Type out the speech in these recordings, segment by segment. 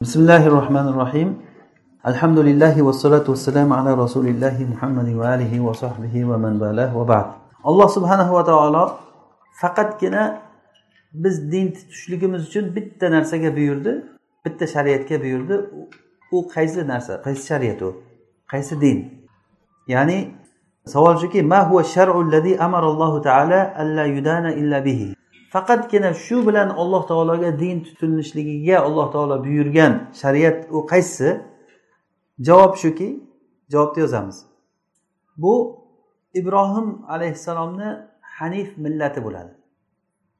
bismillahi rohmanir rohim alhamdulillahi vassalatu vassalamu ala rasulillahi muhammadin va alihi va sohbihi va man valah va ba'd. Alloh subhanahu va taolo faqatgina biz din tutishligimiz uchun bitta narsaga buyurdi bitta shariatga buyurdi. U qaysi narsa? Qaysi shariat u? Qaysi din? Ya'ni savol shuki ma huva shar'u allazi amara allohu taala alla yudana illa bihi. Faqatgina shu bilan alloh taologa din tutilishligiga alloh taolo buyurgan shariat u qaysi? Javob shuki javobni yozamiz. Bu ibrohim alayhissalomni hanif millati bo'ladi.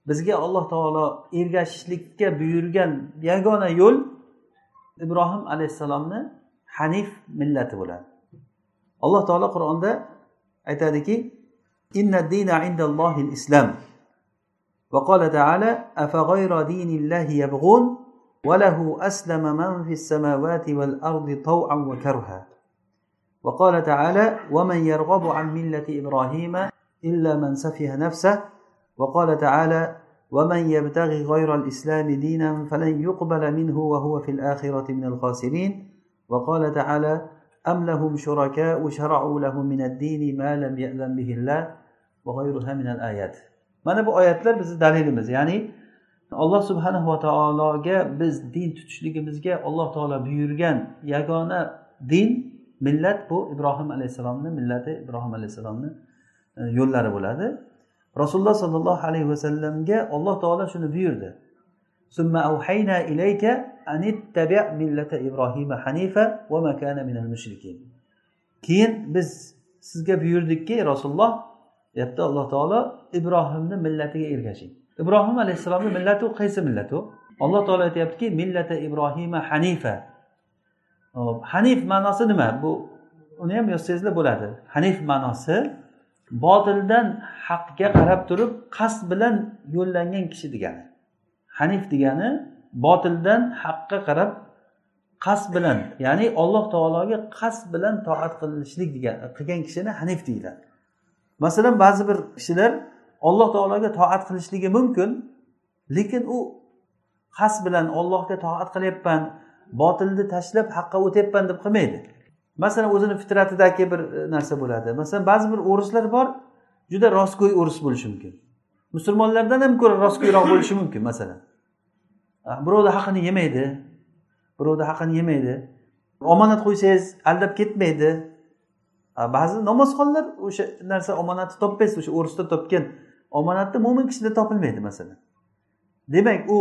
Bizga alloh taolo ergashishlikka buyurgan yagona yo'l ibrohim alayhissalomni hanif millati bo'ladi. Alloh taolo qur'onda aytadiki inna dina indallohil islom وقال تعالى أفغير دين الله يبغون وله أسلم من في السماوات والأرض طوعا وكرها. وقال تعالى ومن يرغب عن ملة إبراهيم إلا من سفه نفسه. وقال تعالى ومن يبتغي غير الإسلام دينا فلن يقبل منه وهو في الآخرة من الخاسرين. وقال تعالى أم لهم شركاء شرعوا لهم من الدين ما لم يأذن به الله وغيرها من الآيات. Mana bu oyatlar bizni dalilimiz. Ya'ni alloh subhanahu va taologa biz din tutishligimizga alloh taolo buyurgan yagona din millat bu ibrohim alayhissalomni millati ibrohim alayhissalomni e, yo'llari bo'ladi. Rasululloh sollallohu alayhi vasallamga alloh taolo shuni buyurdi. Keyin biz sizga buyurdikki rasululloh deyapti alloh taolo ibrohimni millatiga ergashing. Ibrohim alayhissalomni millati u qaysi millat u alloh taolo aytyaptiki millata ibrohima hanifa. Hop hanif ma'nosi nima? Bu uni ham yozsangizlar bo'ladi. Hanif ma'nosi botildan haqga qarab turib qasd bilan yo'llangan kishi degani. Hanif degani botildan haqqa qarab qasd bilan ya'ni alloh taologa qasd bilan toat qilishlik degan qilgan kishini hanif deyiladi. Masalan ba'zi bir kishilar alloh taologa toat qilishligi mumkin lekin u qasd bilan ollohga toat qilyapman botilni tashlab haqqa o'tyapman deb qilmaydi. Masalan o'zini fitratidagi bir e, narsa bo'ladi. Masalan ba'zi bir o'rislar bor juda rostgo'y o'ris bo'lishi mumkin. Musulmonlardan ham ko'ra rostgo'yroq bo'lishi mumkin masalan. Ah, birovni haqini yemaydi birovni haqini yemaydi. Omonat qo'ysangiz aldab ketmaydi. Ba'zi namozxonlar o'sha narsa omonatni topmaysiz o'sha o'risda topgan omonatni mo'min kishida topilmaydi masalan. Demak u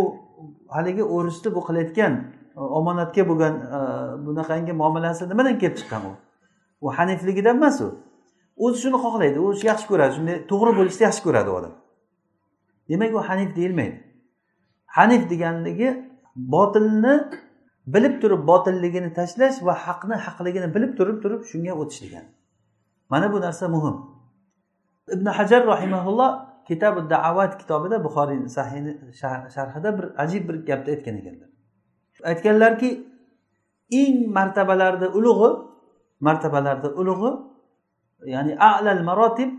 haligi o'risni bu qilayotgan e, omonatga bo'lgan e, bunaqangi muomalasi nimadan kelib chiqqan u? U hanifligidan emas u. O'zi shuni xohlaydi o'zi yaxshi ko'radi shunday to'g'ri bo'lishni yaxshi ko'radi odam. Demak u hanif deyilmaydi. Hanif deganligi botilni bilib turib botilligini tashlash va haqni haqligini bilib turib turib shunga o'tish degani. Mana bu narsa muhim. Ibn hajar rahimaulloh kitobi daavat kitobida buxoriy sahiyni sharhida bir ajib bir gapni aytgan ekanlar aytganlarki eng martabalarda ulug'i martabalarda ulug'i ya'ni alal marotib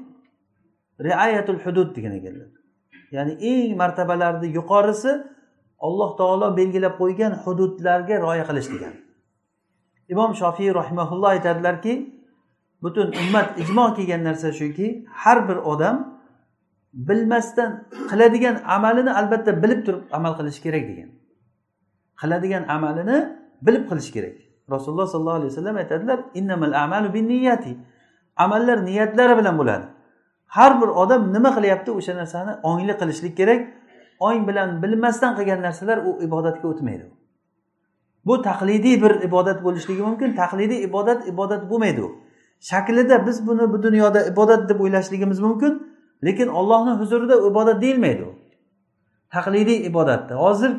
riayatul hudud degan ekanlar. Ya'ni eng martabalarni yuqorisi alloh taolo belgilab qo'ygan hududlarga rioya qilish degan. Imom shofiy rahimaulloh aytadilarki butun ummat ijmo kelgan narsa shuki har bir odam bilmasdan qiladigan amalini albatta bilib turib amal qilishi kerak degan. Qiladigan amalini bilib qilish kerak. Rasululloh sollallohu alayhi vasallam aytadilar innamal amalu bin niyati amallar niyatlari bilan bo'ladi. Har bir odam nima qilyapti? O'sha narsani ongli qilishlik kerak. Ong bilan bilmasdan qilgan narsalar u ibodatga o'tmaydi. Bu taqlidiy bir ibodat bo'lishligi mumkin. Taqlidiy ibodat ibodat bo'lmaydi. u shaklida biz buni bu dunyoda ibodat deb o'ylashligimiz mumkin lekin ollohni huzurida ibodat deyilmaydi u. Taqlidiy ibodatda. Hozir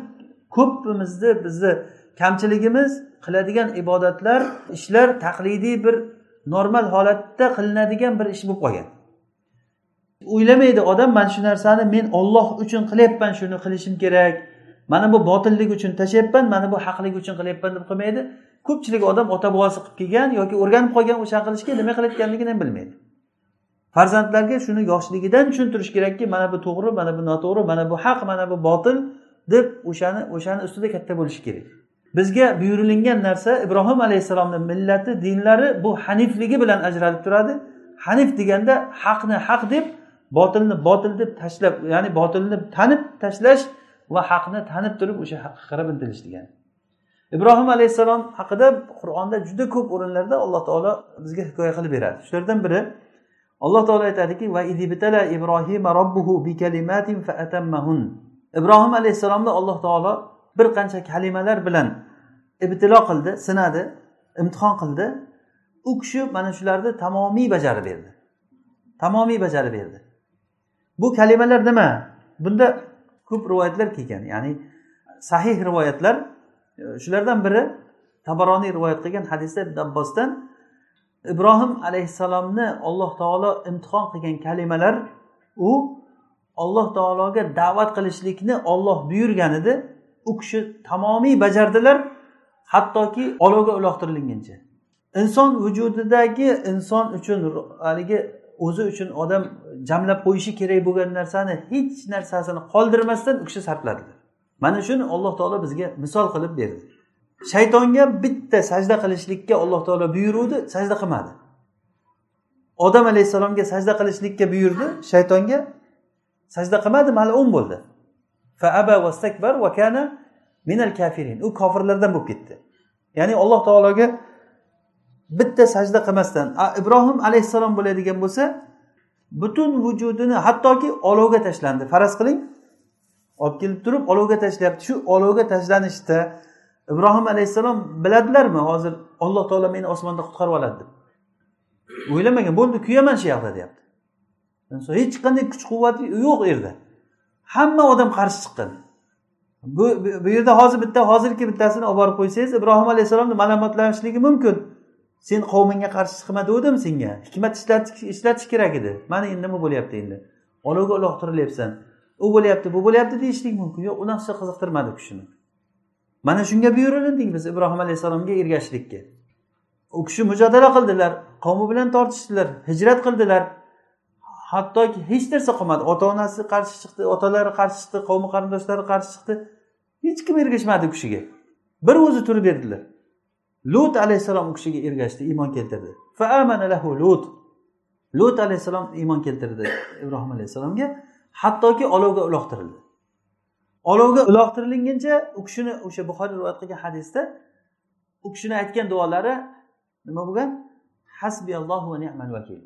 ko'pimizni bizni kamchiligimiz qiladigan ibodatlar ishlar taqlidiy bir normal holatda qilinadigan bir ish bo'lib qolgan. O'ylamaydi odam mana shu narsani men olloh uchun qilyapman shuni qilishim kerak. Mana bu botillik uchun tashlayapman mana bu haqlik uchun qilyapman deb qilmaydi. Ko'pchilik odam ota bobosi qilib kelgan yoki o'rganib qolgan o'sha qilishga nima qilayotganligini ham bilmaydi. Farzandlarga shuni yoshligidan tushuntirish kerakki mana bu to'g'ri mana bu noto'g'ri mana bu haq mana bu botil deb o'shani o'shani ustida katta bo'lishi kerak. Bizga buyurilgan narsa ibrohim alayhissalomni millati dinlari bu hanifligi bilan ajralib turadi. Hanif deganda haqni haq deb botilni botil deb tashlab ya'ni botilni tanib tashlash va haqni tanib turib o'sha haqqa qarab intilish degani ibrohim alayhissalom haqida qur'onda juda ko'p o'rinlarda alloh taolo bizga hikoya qilib beradi. Shulardan biri alloh taolo aytadiki va robbuhu ibrohim alayhissalomni alloh taolo bir qancha kalimalar bilan ibtilo qildi sinadi imtihon qildi. U kishi mana shularni tamomiy bajarib berdi. Tamomiy bajarib berdi. Bu kalimalar nima? Bunda ko'p rivoyatlar kelgan ya'ni sahih rivoyatlar shulardan biri tabaroniy rivoyat qilgan hadisda ibn abbosdan ibrohim alayhissalomni alloh taolo imtihon qilgan kalimalar u alloh taologa da'vat qilishlikni olloh buyurgan edi. U kishi tamomiy bajardilar hattoki olovga uloqtirilguncha inson vujudidagi inson uchun haligi o'zi uchun odam jamlab qo'yishi kerak bo'lgan narsani hech narsasini qoldirmasdan u kishi sarfladilar mana shuni alloh taolo bizga misol qilib berdi. Shaytonga bitta sajda qilishlikka alloh taolo buyuruvdi sajda qilmadi. Odam alayhissalomga sajda qilishlikka buyurdi shaytonga sajda qilmadi malun bo'ldi. U kofirlardan bo'lib ketdi. Ya'ni alloh taologa bitta sajda qilmasdan ibrohim alayhissalom bo'ladigan bo'lsa butun vujudini hattoki olovga tashlandi. Faraz qiling. Olib kelib turib olovga tashlayapti. Shu olovga tashlanishda ibrohim alayhissalom biladilarmi hozir alloh taolo meni osmonda qutqarib oladi deb? O'ylamagan bo'ldi kuyaman shu yoqda deyapti. Hech qanday kuch quvvat yo'q u yerda hamma odam qarshi chiqqan. Bu bu yerda hozir bitta hozirgi bittasini olib borib qo'ysangiz ibrohim alayhissalomni malomatlanishligi mumkin. Sen qavmingga qarshi chiqma degandim senga. Hikmat ishlatish kerak edi. Mana endi nima bo'lyapti endi? Olovga uloqtirilyapsan. U bo'lyapti bu bo'lyapti deyishlik mumkin. Yo'q u narsa qiziqtirmadi kishini. Mana shunga buyurildik biz ibrohim alayhissalomga ergashishlikka. U kishi mujodala qildilar qavmi bilan tortishdilar hijrat qildilar. Hattoki hech narsa qilmadi. Ota onasi qarshi chiqdi otalari qarshi chiqdi qavmi qarindoshlari qarshi chiqdi. Hech kim ergashmadi u kishiga. Bir o'zi turib berdilar. Lut alayhissalom u kishiga ergashdi iymon keltirdi. Lahu lut. Lut alayhissalom iymon keltirdi ibrohim alayhissalomga. Hattoki olovga uloqtirildi. Olovga uloqtirilinguncha u kishini o'sha buxoriy rivoyat qilgan hadisda u kishini aytgan duolari nima bo'lgan? Hasbi allohu va ni'mal vakil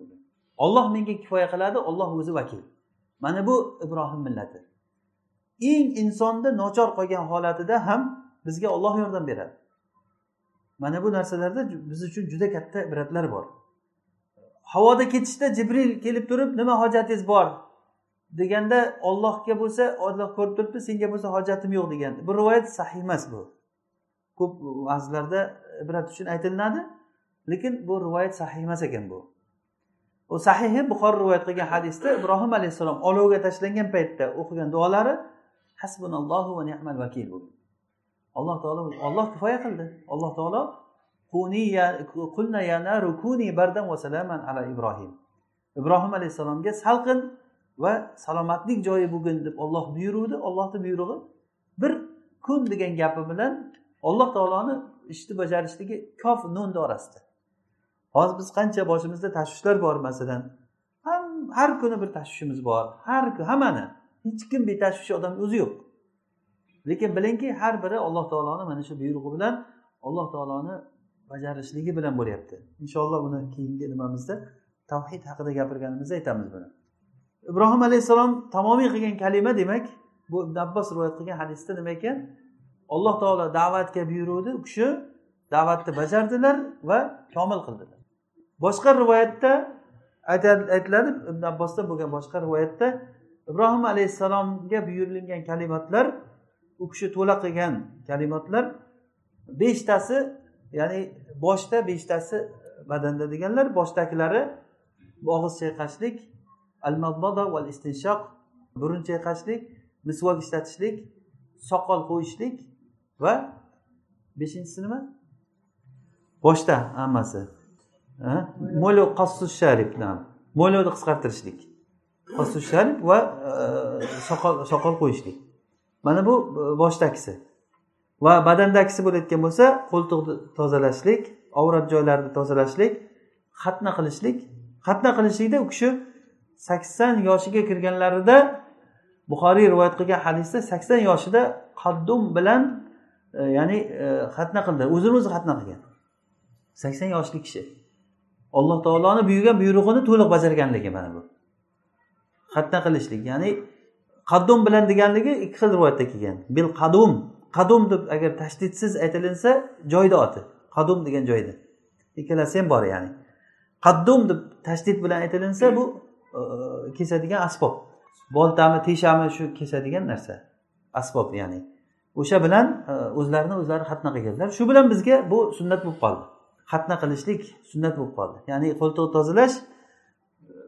olloh menga kifoya qiladi olloh o'zi vakil. Mana bu ibrohim millati. Eng insonda nochor qolgan holatida ham bizga olloh yordam beradi. Mana bu narsalarda biz uchun juda katta ibratlar bor. Havoda ketishda jibril kelib turib nima hojatingiz bor? Deganda ollohga bo'lsa olloh ko'rib turibdi senga bo'lsa hojatim yo'q degan bu rivoyat sahih emas bu. Ko'p ba'zilarda ibrat uchun aytilinadi lekin bu rivoyat sahih emas ekan bu. U sahihi e, buxoriy rivoyat qilgan hadisda ibrohim alayhissalom olovga tashlangan paytda o'qigan duolari hasbunallohu va ni'mal vakil alloh taolo olloh kifoya qildi. Alloh taolo ibrohim. Ibrohim alayhissalomga salqin va salomatlik joyi bo'lgin deb olloh buyuruvdi. Ollohni buyrug'i bir kun degan gapi bilan alloh taoloni ishni bajarishligi kof nunni orasida hozir biz qancha boshimizda tashvishlar bor masalan ham har kuni bir tashvishimiz bor har hammani hech kim betashvish odam o'zi yo'q. Lekin bilingki har biri alloh taoloni mana shu buyrug'i bilan alloh taoloni bajarishligi bilan bo'lyapti. Inshaalloh buni keyingi nimamizda tavhid haqida gapirganimizda aytamiz buni. Ibrohim alayhissalom tamomiy qilgan kalima demak bu ibn abbos rivoyat qilgan hadisda nima ekan? Alloh taolo da'vatga buyuruvdi u kishi da'vatni bajardilar va komil qildilar. Boshqa rivoyatda aytiladi ibn abbosdan bo'lgan boshqa rivoyatda ibrohim alayhissalomga buyurilgan kalimatlar u kishi to'la qilgan kalimatlar beshtasi ya'ni boshda beshtasi badanda deganlar boshdagilari og'iz chayqashlik al madmada val istinshoq burun chayqashlik misvok ishlatishlik soqol qo'yishlik va beshinchisi nima? Boshda hammasi. Mo'lo qossus sharif mo'loni qisqartirishlik. Qossus sharif va e, soqol soqol qo'yishlik. Mana bu e, boshdagisi va badandagisi bo'layotgan bo'lsa qo'ltiqni tozalashlik avrat joylarini tozalashlik xatna qilishlik. Xatna qilishlikda u kishi sakson yoshiga kirganlarida buxoriy rivoyat qilgan hadisda sakson yoshida qaddum bilan e, ya'ni e, xatna qildi. O'zini o'zi xatna qilgan. Sakson yoshli kishi. Alloh taoloni buyurgan buyrug'ini to'liq bajarganligi mana bu. Xatna qilishlik ya'ni qaddum bilan deganligi ikki xil rivoyatda kelgan. Bil qadum. Qadum deb agar tashdidsiz aytilinsa joyni oti. Qadum degan joyda ikkalasi ham bor ya'ni. Qaddum deb tashdid bilan aytilinsa bu kesadigan asbob. Boltami teshami shu kesadigan narsa. Asbob ya'ni. O'sha bilan e, o'zlarini o'zlari xatna qilganlar. Shu bilan bizga bu sunnat bo'lib qoldi. Xatna qilishlik sunnat bo'lib qoldi. Ya'ni qo'ltiq tozalash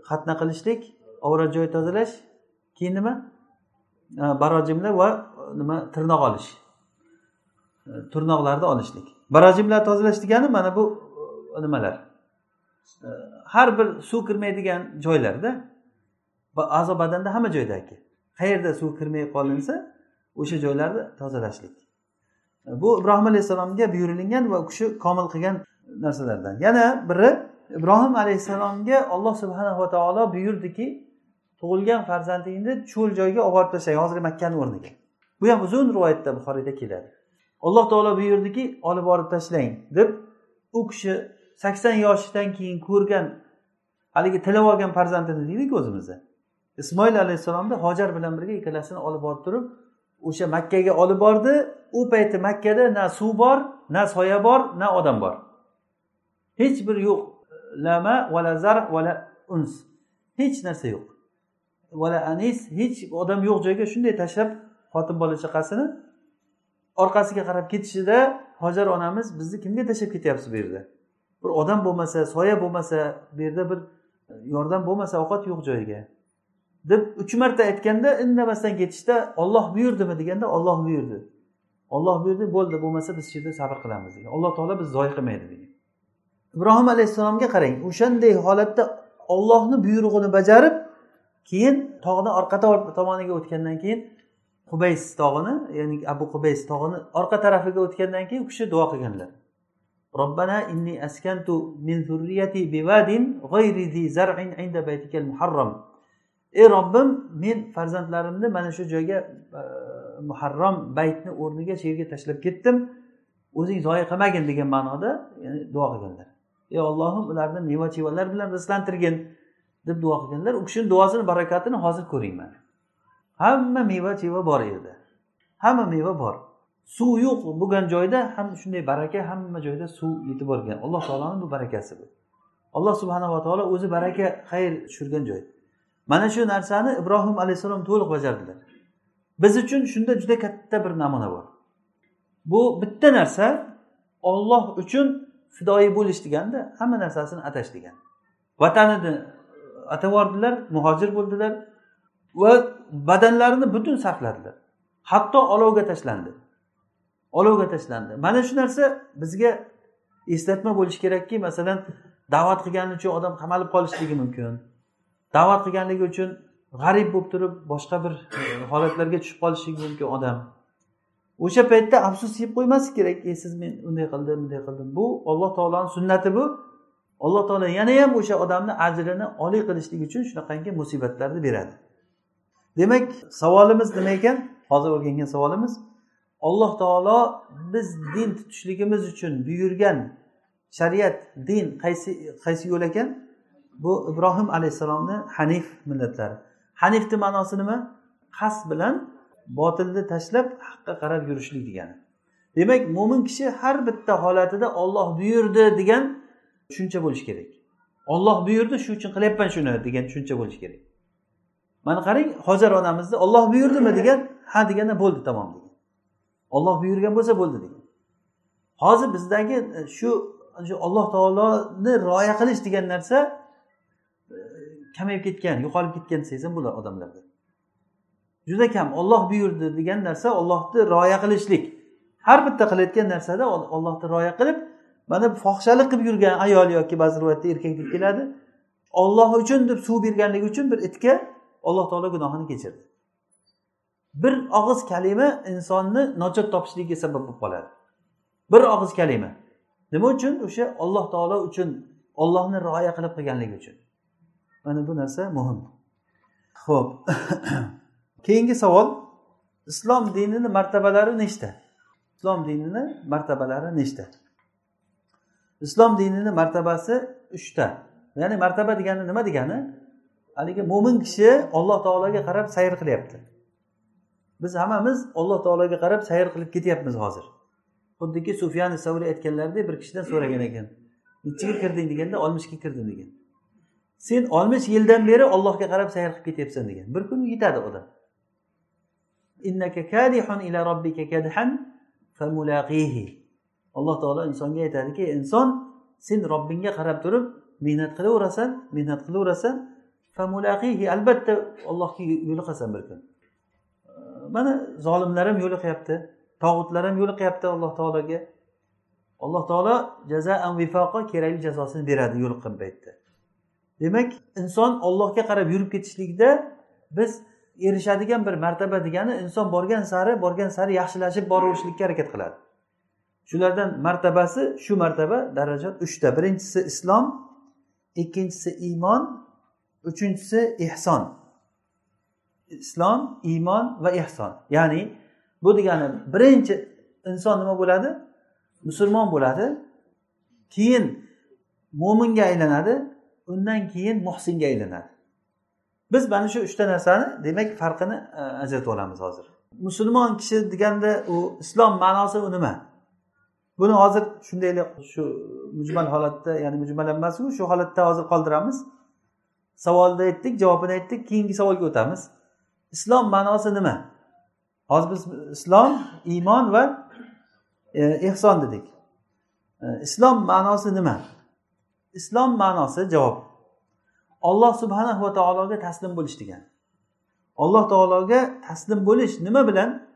xatna qilishlik avrat joy tozalash keyin nima? E, barojimlar va e, nima? Tirnoq olish. E, tirnoqlarni olishlik. Barojimlar tozalash degani mana bu nimalar? Har bir suv kirmaydigan joylarda a'zo badanda hamma joydagi qayerda suv kirmay qolinsa o'sha joylarni tozalashlik. Bu ibrohim alayhissalomga buyurilgan va u kishi komil qilgan narsalardan. Yana biri ibrohim alayhissalomga alloh subhanahu va taolo buyurdiki tug'ilgan farzandingni cho'l joyga olib borib tashlang hozirgi makkani o'rniga. Bu ham uzun rivoyatda buxoriyda keladi. Alloh taolo buyurdiki olib borib tashlang deb u kishi sakson yoshidan keyin ko'rgan haligi tilab olgan farzandini deydiku o'zimizda. Ismoil alayhissalomni hojar bilan birga ikkalasini olib borib turib o'sha makkaga olib bordi. U payti makkada na suv bor na soya bor na odam bor. Hech bir yo'q lama vala zar vala uns. Hech narsa yo'q. Vala anis hech odam yo'q joyga shunday tashlab xotin bola chaqasini orqasiga qarab ketishida hojar onamiz bizni kimga tashlab ketyapsiz bu yerda? Bir odam bo'lmasa soya bo'lmasa bu yerda bir e, yordam bo'lmasa ovqat yo'q joyiga deb uch marta aytganda indamasdan ketishda olloh buyurdimi deganda olloh buyurdi. Olloh buyurdi bo'ldi bo'lmasa biz shu yerda sabr qilamiz degan. Alloh taolo bizni zoyi qilmaydi degan. Ibrohim alayhissalomga qarang o'shanday holatda ollohni buyrug'ini bajarib keyin tog'ni orqa tomoniga o'tgandan keyin qubays tog'ini ya'ni abu qubays tog'ini orqa tarafiga o'tgandan keyin u kishi duo qilganlar. Robbana inni askantu min ذريتي بواد غير zi zar'in inda بيتك muharram ey robbim men farzandlarimni mana shu joyga e, muharrom baytni o'rniga shu yerga tashlab ketdim o'zing zoya qilmagin degan ma'noda ya'ni duo qilganlar ey ollohim ularni meva chevalar bilan rizqlantirgin deb duo qilganlar u kishini duosini barakatini hozir ko'ring mana hamma meva cheva bor yerda hamma meva bor suv yo'q bo'lgan joyda ham shunday baraka hamma joyda suv yetib borgan. Alloh taoloni bu barakasi bu. Alloh subhanava taolo o'zi baraka xayr tushirgan joy. Mana shu narsani ibrohim alayhissalom to'liq bajardilar. Biz uchun shunda juda katta bir namuna bor. Bu bitta narsa olloh uchun fidoyi bo'lish deganda hamma narsasini atash degan. Vatanini e, atab yubordilar muhojir bo'ldilar va badanlarini butun sarfladilar. Hatto olovga tashlandi. Olovga tashlandi. Mana shu narsa bizga eslatma bo'lishi kerakki masalan da'vat qilgani uchun odam qamalib qolishligi mumkin. Da'vat qilganligi uchun g'arib bo'lib turib boshqa bir e, holatlarga tushib qolishligi mumkin odam. O'sha paytda afsus yeb qo'ymaslik kerak. E siz men unday qildim bunday qildim. Bu alloh taoloni sunnati bu. Alloh taolo yana ham o'sha odamni ajrini oliy qilishlik uchun shunaqangi musibatlarni beradi. Demak savolimiz nima ekan? Hozir o'rgangan savolimiz. Alloh taolo biz din tutishligimiz uchun buyurgan shariat din qaysi qaysi yo'l ekan? Bu ibrohim alayhissalomni hanif millatlari. Hanifni ma'nosi nima? Qasd bilan botilni tashlab haqqa qarab yurishlik degani. Demak mo'min kishi har bitta holatida olloh buyurdi degan tushuncha bo'lishi kerak. Olloh buyurdi shuning uchun qilyapman shuni degan tushuncha bo'lishi kerak. Mana qarang hojar onamizni olloh buyurdimi degan ha deganda bo'ldi tamom olloh buyurgan bo'lsa bo'ldi degan. Hozir bizdagi e, shu alloh taoloni rioya qilish degan narsa e, kamayib ketgan yo'qolib ketgan desangiz ham bo'ladi odamlarda. Juda kam olloh buyurdi degan narsa ollohni rioya qilishlik. Har bitta qilayotgan narsada ollohni rioya qilib mana fohishalik qilib yurgan ayol yoki ba'zi rivoyatda erkak deb keladi. Olloh uchun deb suv berganligi uchun bir itga alloh taolo gunohini kechirdi. Bir og'iz kalima insonni nojot topishligiga sabab bo'lib qoladi. Bir og'iz kalima. Nima uchun? O'sha olloh taolo uchun ollohni rioya qilib qilganligi uchun. Mana bu narsa muhim. Ho'p keyingi savol. Islom dinini martabalari nechta? Islom dinini martabalari nechta? Islom dinini martabasi uchta. Ya'ni martaba degani nima degani? Haligi mo'min kishi olloh taologa qarab sayr qilyapti. Biz hammamiz alloh taologa qarab sayr qilib ketyapmiz hozir. Xuddiki sufyan savli aytganlaridek bir kishidan so'ragan ekan. Nechiga kirding deganda oltmishga kirdim degan. Sen oltmish yildan beri ollohga qarab sayr qilib ketyapsan degan. Bir kun yetadi odam. Alloh taolo insonga aytadiki inson sen robbingga qarab turib mehnat qilaverasan mehnat qilaverasan albatta allohga yo'liqasan bir kun. Mana zolimlar ham yo'liqyapti tog'utlar ham yo'liqyapti alloh taologa. Alloh taolo jazaan vifoqa kerakli jazosini beradi yo'liqqan paytda. Demak inson ollohga qarab yurib ketishlikda biz erishadigan bir martaba degani inson borgan sari borgan sari yaxshilashib boraverishlikka harakat qiladi. Shulardan martabasi shu martaba daraja uchta. Birinchisi islom ikkinchisi iymon uchinchisi ehson islom iymon va ehson. Ya'ni bu degani birinchi inson nima bo'ladi? Musulmon bo'ladi. Keyin mo'minga aylanadi undan keyin muhsinga aylanadi. Biz mana shu uchta narsani demak farqini e, ajratib olamiz hozir. Musulmon kishi deganda u islom ma'nosi u nima? Buni hozir shundaylik shu mujmal holatda ya'ni mujmal emas shu holatda hozir qoldiramiz. Savolni aytdik javobini aytdik keyingi savolga o'tamiz. Islom ma'nosi nima? Hozir biz islom iymon va e, ehson dedik. E, islom ma'nosi nima? Islom ma'nosi javob. Olloh subhanahu va taologa taslim bo'lish degani alloh taologa taslim bo'lish nima bilan?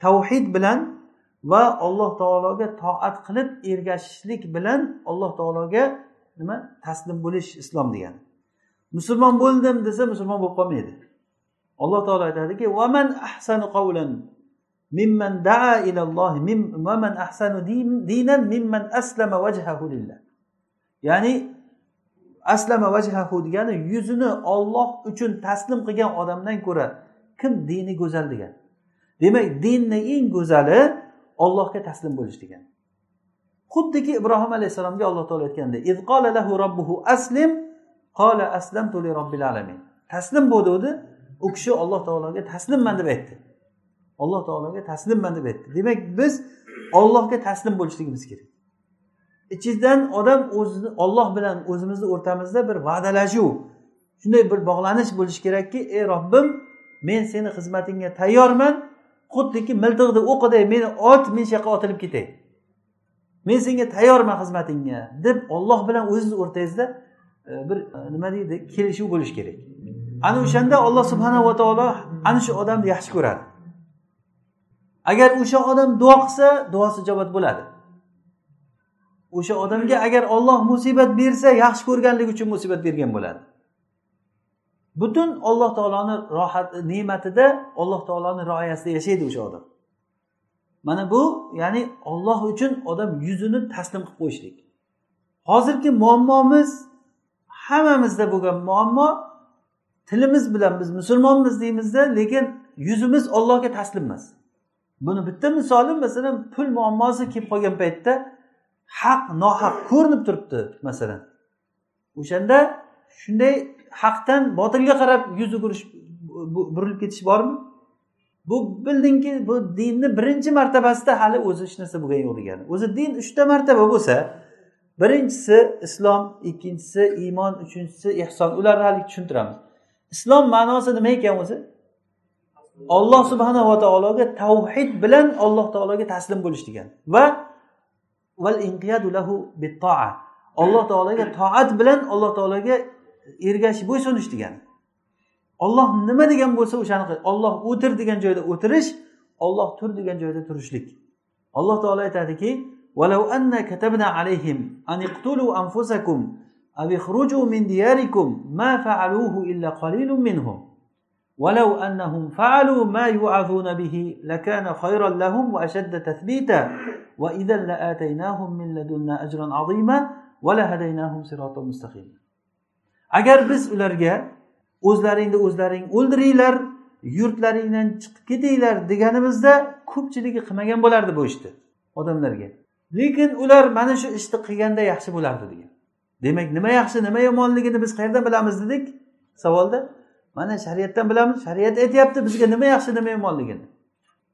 Tavhid bilan va alloh taologa toat qilib ergashishlik bilan alloh taologa nima? Taslim bo'lish islom degani musulmon bo'ldim desa musulmon bo'lib qolmaydi. Alloh taolo aytadiki vaman ahsanu qavlan mimman daa ilalloh vaman ahsanu dinan mimman aslama vajhahu lillah. Ya'ni aslama vajhahu degani yuzini olloh uchun taslim qilgan odamdan ko'ra kim dini go'zal degan. Demak dinni eng go'zali ollohga taslim bo'lish degan. Xuddiki ibrohim alayhissalomga alloh taolo aytgandek aslim qola aslamtu li robbil alamin. Taslim bo'l degandi u kishi olloh taologa taslimman deb aytdi. Alloh taologa taslimman deb aytdi. Demak biz ollohga taslim bo'lishligimiz kerak. Ichingizdan odam o'zini olloh bilan o'zimizni o'rtamizda bir va'dalashuv shunday bir bog'lanish bo'lishi kerakki ey robbim men seni xizmatingga tayyorman. Xuddiki miltiqni o'qiday meni ot men shu yoqqa otilib ketay. Men senga tayyorman xizmatingga. deb olloh bilan o'zizni o'rtangizda e, bir e, nima deydi kelishuv bo'lishi kerak. Ana o'shanda olloh subhanava taolo ana shu odamni yaxshi ko'radi. Agar o'sha odam duo qilsa duosi ijobat bo'ladi. O'sha odamga agar olloh musibat bersa yaxshi ko'rganligi uchun musibat bergan bo'ladi. Butun olloh taoloni rohat ne'matida olloh taoloni rioyasida yashaydi o'sha odam. Mana bu ya'ni olloh uchun odam yuzini taslim qilib qo'yishlik. Hozirgi muammomiz hammamizda bo'lgan muammo tilimiz bilan biz musulmonmiz deymizda lekin yuzimiz ollohga taslim emas. Buni bitta misoli masalan pul muammosi kelib qolgan paytda haq nohaq ko'rinib turibdi masalan. O'shanda shunday haqdan botilga qarab yuz o'girish burilib ketish bormi? Bu bildingki bu dinni birinchi martabasida hali o'zi hech narsa bo'lgani yo'q degani. O'zi din uchta martaba bo'lsa birinchisi islom ikkinchisi iymon uchinchisi ehson ularni hali tushuntiramiz. Islom ma'nosi nima ekan o'zi? Olloh subhanava taologa tavhid bilan alloh taologa taslim bo'lish degan. Va val lahu alloh taologa toat bilan alloh taologa ergashib bo'ysunish degani olloh nima degan bo'lsa o'shani olloh o'tir degan joyda o'tirish olloh tur degan joyda turishlik. Alloh taolo aytadiki ولو أن كتبنا عليهم أن اقتلوا أنفسكم أو اخرجوا من دياركم ما فعلوه إلا قليل منهم ولو أنهم فعلوا ما يوعظون به لكان خيرا لهم وأشد تثبيتا وإذا لآتيناهم من لدنا أجرا عظيما ولهديناهم صراطا مستقيما agar biz ularga o'zlaringni o'zlaring o'ldiringlar yurtlaringdan chiqib ketinglar deganimizda ko'pchiligi qilmagan bo'lardi bu ishni odamlarga lekin ular mana shu ishni qilganda yaxshi bo'lardi degan demak nima yaxshi nima yomonligini biz qayerdan bilamiz dedik. Savolda mana shariatdan bilamiz shariat aytyapti bizga nima yaxshi nima yomonligini.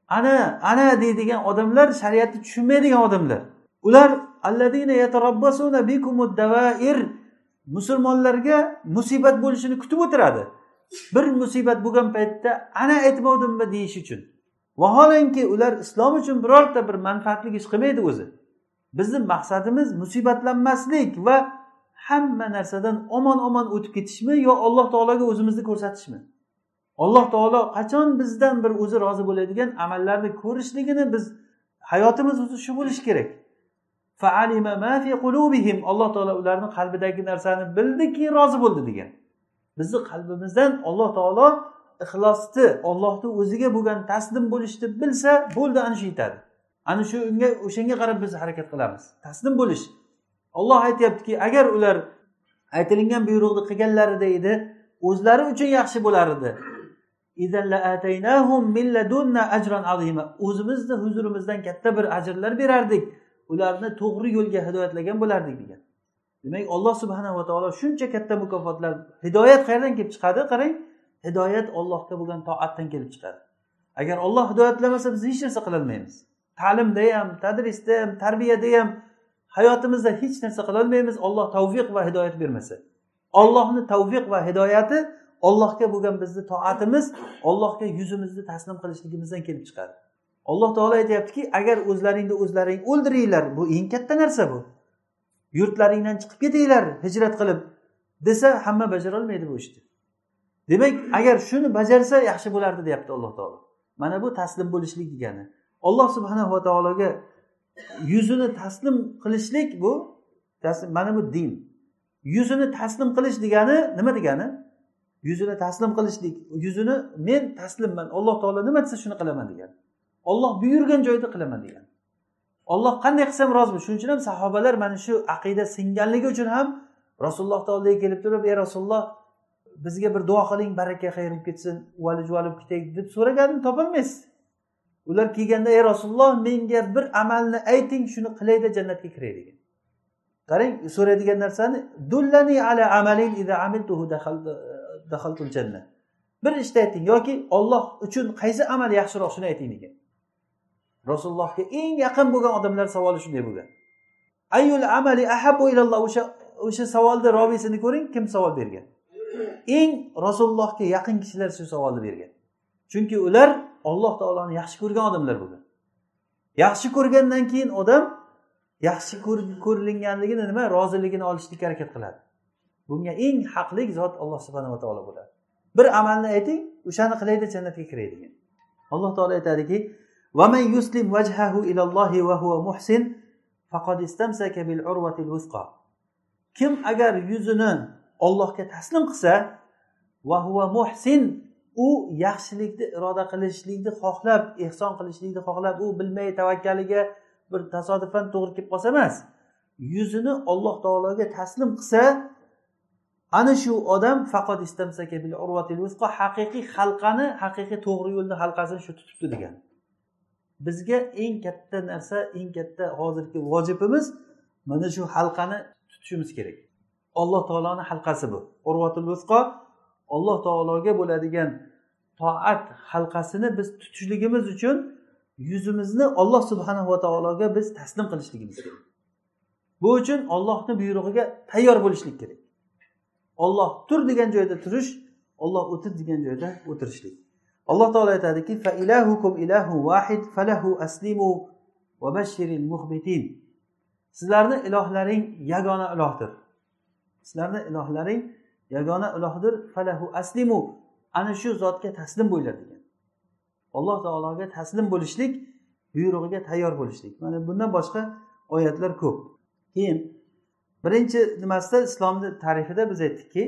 Ana ana deydigan odamlar shariatni tushunmaydigan odamlar. Ular musulmonlarga musibat bo'lishini kutib o'tiradi. Bir musibat bo'lgan paytda ana aytmovdimmi deyish uchun. Vaholanki ular islom uchun birorta bir manfaatli ish qilmaydi o'zi. Bizni maqsadimiz musibatlanmaslik va hamma narsadan omon omon o'tib ketishmi yo alloh taologa o'zimizni ko'rsatishmi? Alloh taolo qachon bizdan bir o'zi rozi bo'ladigan amallarni ko'rishligini biz hayotimiz o'zi shu bo'lishi kerak. Alloh taolo ularni qalbidagi narsani bildiki rozi bo'ldi degan. Bizni qalbimizdan alloh taolo ixlosni ollohni o'ziga bo'lgan taslim bo'lishni bilsa bo'ldi ana shu yetadi. Ana shu unga o'shanga qarab biz harakat qilamiz. Taslim bo'lish. Olloh aytyaptiki agar ular aytilingan buyruqni qilganlarida edi o'zlari uchun yaxshi bo'lar edi. O'zimizni huzurimizdan katta bir ajrlar berardik. Ularni to'g'ri yo'lga hidoyatlagan bo'lardik degan. Demak alloh subhanava taolo shuncha katta mukofotlar hidoyat qayerdan kelib chiqadi? Qarang hidoyat ollohga bo'lgan toatdan kelib chiqadi. Agar olloh hidoyatlamasa biz hech narsa qilolmaymiz. Ta'limda ham tadrisda ham tarbiyada ham hayotimizda hech narsa qilolmaymiz. Olloh tavfiq va hidoyat bermasa. Ollohni tavfiq va hidoyati ollohga bo'lgan bizni toatimiz ollohga yuzimizni taslim qilishligimizdan kelib chiqadi. Alloh taolo aytyaptiki agar o'zlaringni o'zlaring o'ldiringlar bu eng katta narsa bu. Yurtlaringdan chiqib ketinglar hijrat qilib desa hamma bajarolmaydi bu ishni. Demak agar shuni bajarsa yaxshi bo'lardi deyapti alloh taolo. Mana bu taslim bo'lishlik degani. Olloh subhanava taologa yuzini taslim qilishlik bu mana bu din. Yuzini taslim qilish degani nima degani? Yuzini taslim qilishlik yuzini men taslimman alloh taolo nima desa shuni qilaman degan olloh buyurgan joyda qilaman degan olloh qanday qilsam roziman shuning uchun ham sahobalar mana shu aqida singanligi uchun ham rasululloh taologa kelib turib ey rasululloh bizga bir duo qiling baraka xayr bo'lib ketsin uvali juvali bo'lib ketaylik deb so'raganini topolmaysiz. Ular kelganda ey rasululloh menga bir amalni ayting shuni qilayda jannatga kiray degan. Qarang so'raydigan narsani dullani ala amalin amiltuhu daxaltul janna. Bir ishni ayting yoki olloh uchun qaysi amal yaxshiroq shuni ayting degan. Rasulullohga eng yaqin bo'lgan odamlar savoli shunday bo'lgan. Ayul amali ahabu ilalloh o'sha o'sha savolni robiysini ko'ring kim savol bergan? Eng rasulullohga yaqin kishilar shu savolni bergan. Chunki ular olloh taoloni yaxshi ko'rgan odamlar bo'lgan yaxshi ko'rgandan keyin odam yaxshi ko'rilinganligini nima roziligini olishlikka harakat qiladi bunga eng haqli zot alloh subhanava taolo bo'ladi bir amalni ayting o'shani qilayda jannatga kiray degan alloh taolo aytadiki ومن يسلم وجهه إلى الله وهو محسن فقد استمسك بالعروة الوثقى kim agar yuzini ollohga taslim qilsa va huva muhsin u yaxshilikni iroda qilishlikni xohlab ehson qilishlikni xohlab u bilmay tavakkaliga bir tasodifan to'g'ri kelib qolsa emas yuzini olloh taologa taslim qilsa ana shu odam faqat haqiqiy halqani haqiqiy to'g'ri yo'lni halqasini shu tutibdi degan. Bizga eng katta narsa eng katta hozirgi vojibimiz mana shu halqani tutishimiz kerak. Alloh taoloni halqasi bu. Urvatul alloh taologa bo'ladigan toat halqasini biz tutishligimiz uchun yuzimizni olloh subhanava taologa biz taslim qilishligimiz kerak. Bu uchun ollohni buyrug'iga tayyor bo'lishlik kerak. Olloh tur degan joyda turish olloh o'tir degan joyda o'tirishlik. Alloh taolo aytadiki sizlarni ilohlaring yagona ilohdir. Sizlarni ilohlaring yagona ilohdir falahu aslimu. Ana shu zotga taslim bo'linglar degan. Alloh taologa taslim bo'lishlik buyrug'iga tayyor bo'lishlik. Mana bundan boshqa oyatlar ko'p. Keyin birinchi nimasida islomni tarifida biz aytdikki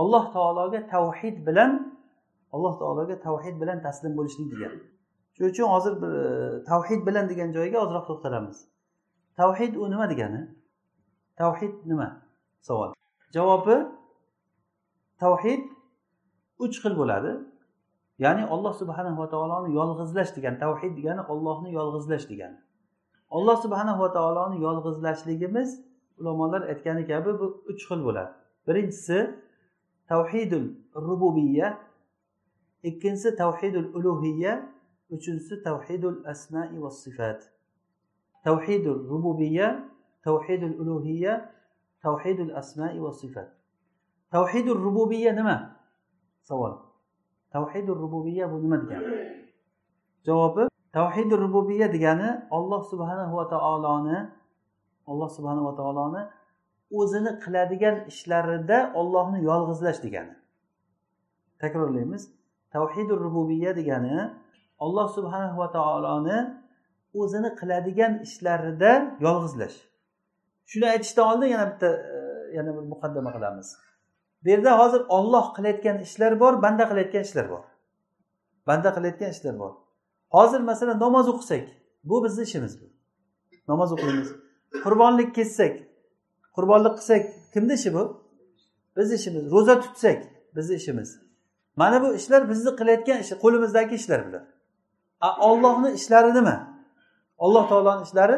alloh taologa tavhid bilan alloh taologa tavhid bilan taslim bo'lishlik degan. Shuning uchun hozir bir e, tavhid bilan degan joyiga ozroq to'xtalamiz. Tavhid u nima degani? Tavhid nima? Savol. Javobi tavhid uch xil bo'ladi. Ya'ni alloh subhanava taoloni yolg'izlash degani tavhid degani ollohni yolg'izlash degani alloh subhanava taoloni yolg'izlashligimiz ulamolar aytgani kabi bu uch xil bo'ladi. Birinchisi tavhidul rububiya ikkinchisi tavhidul ulug'iya uchinchisi tavhidul asmai va sifat. Tavhidul rububiya tavhidul ulug'iya tavhidul asmai va sifat. Tavhidul rububiya nima? Savol. Tavhidul rububiya bu nima degani? Javobi tavhidul rububiya degani olloh subhanahu va taoloni alloh subhanava taoloni o'zini qiladigan ishlarida ollohni yolg'izlash degani. Takrorlaymiz. Tavhidi rububiya degani olloh subhanahu va taoloni o'zini qiladigan ishlarida yolg'izlash. Shuni aytishdan oldin yana bitta e, yana bir muqaddama qilamiz. Bu yerda hozir olloh qilayotgan ishlar bor banda qilayotgan ishlar bor. Banda qilayotgan ishlar bor. Hozir masalan namoz o'qisak bu bizni ishimiz bu. Namoz o'qiymiz. Qurbonlik kessak qurbonlik qilsak kimni ishi bu? Bizni ishimiz. Ro'za tutsak bizni ishimiz. Mana bu ishlar bizni qilayotgan ish qo'limizdagi ishlar bular. Ollohni ishlari nima? Alloh taoloni ishlari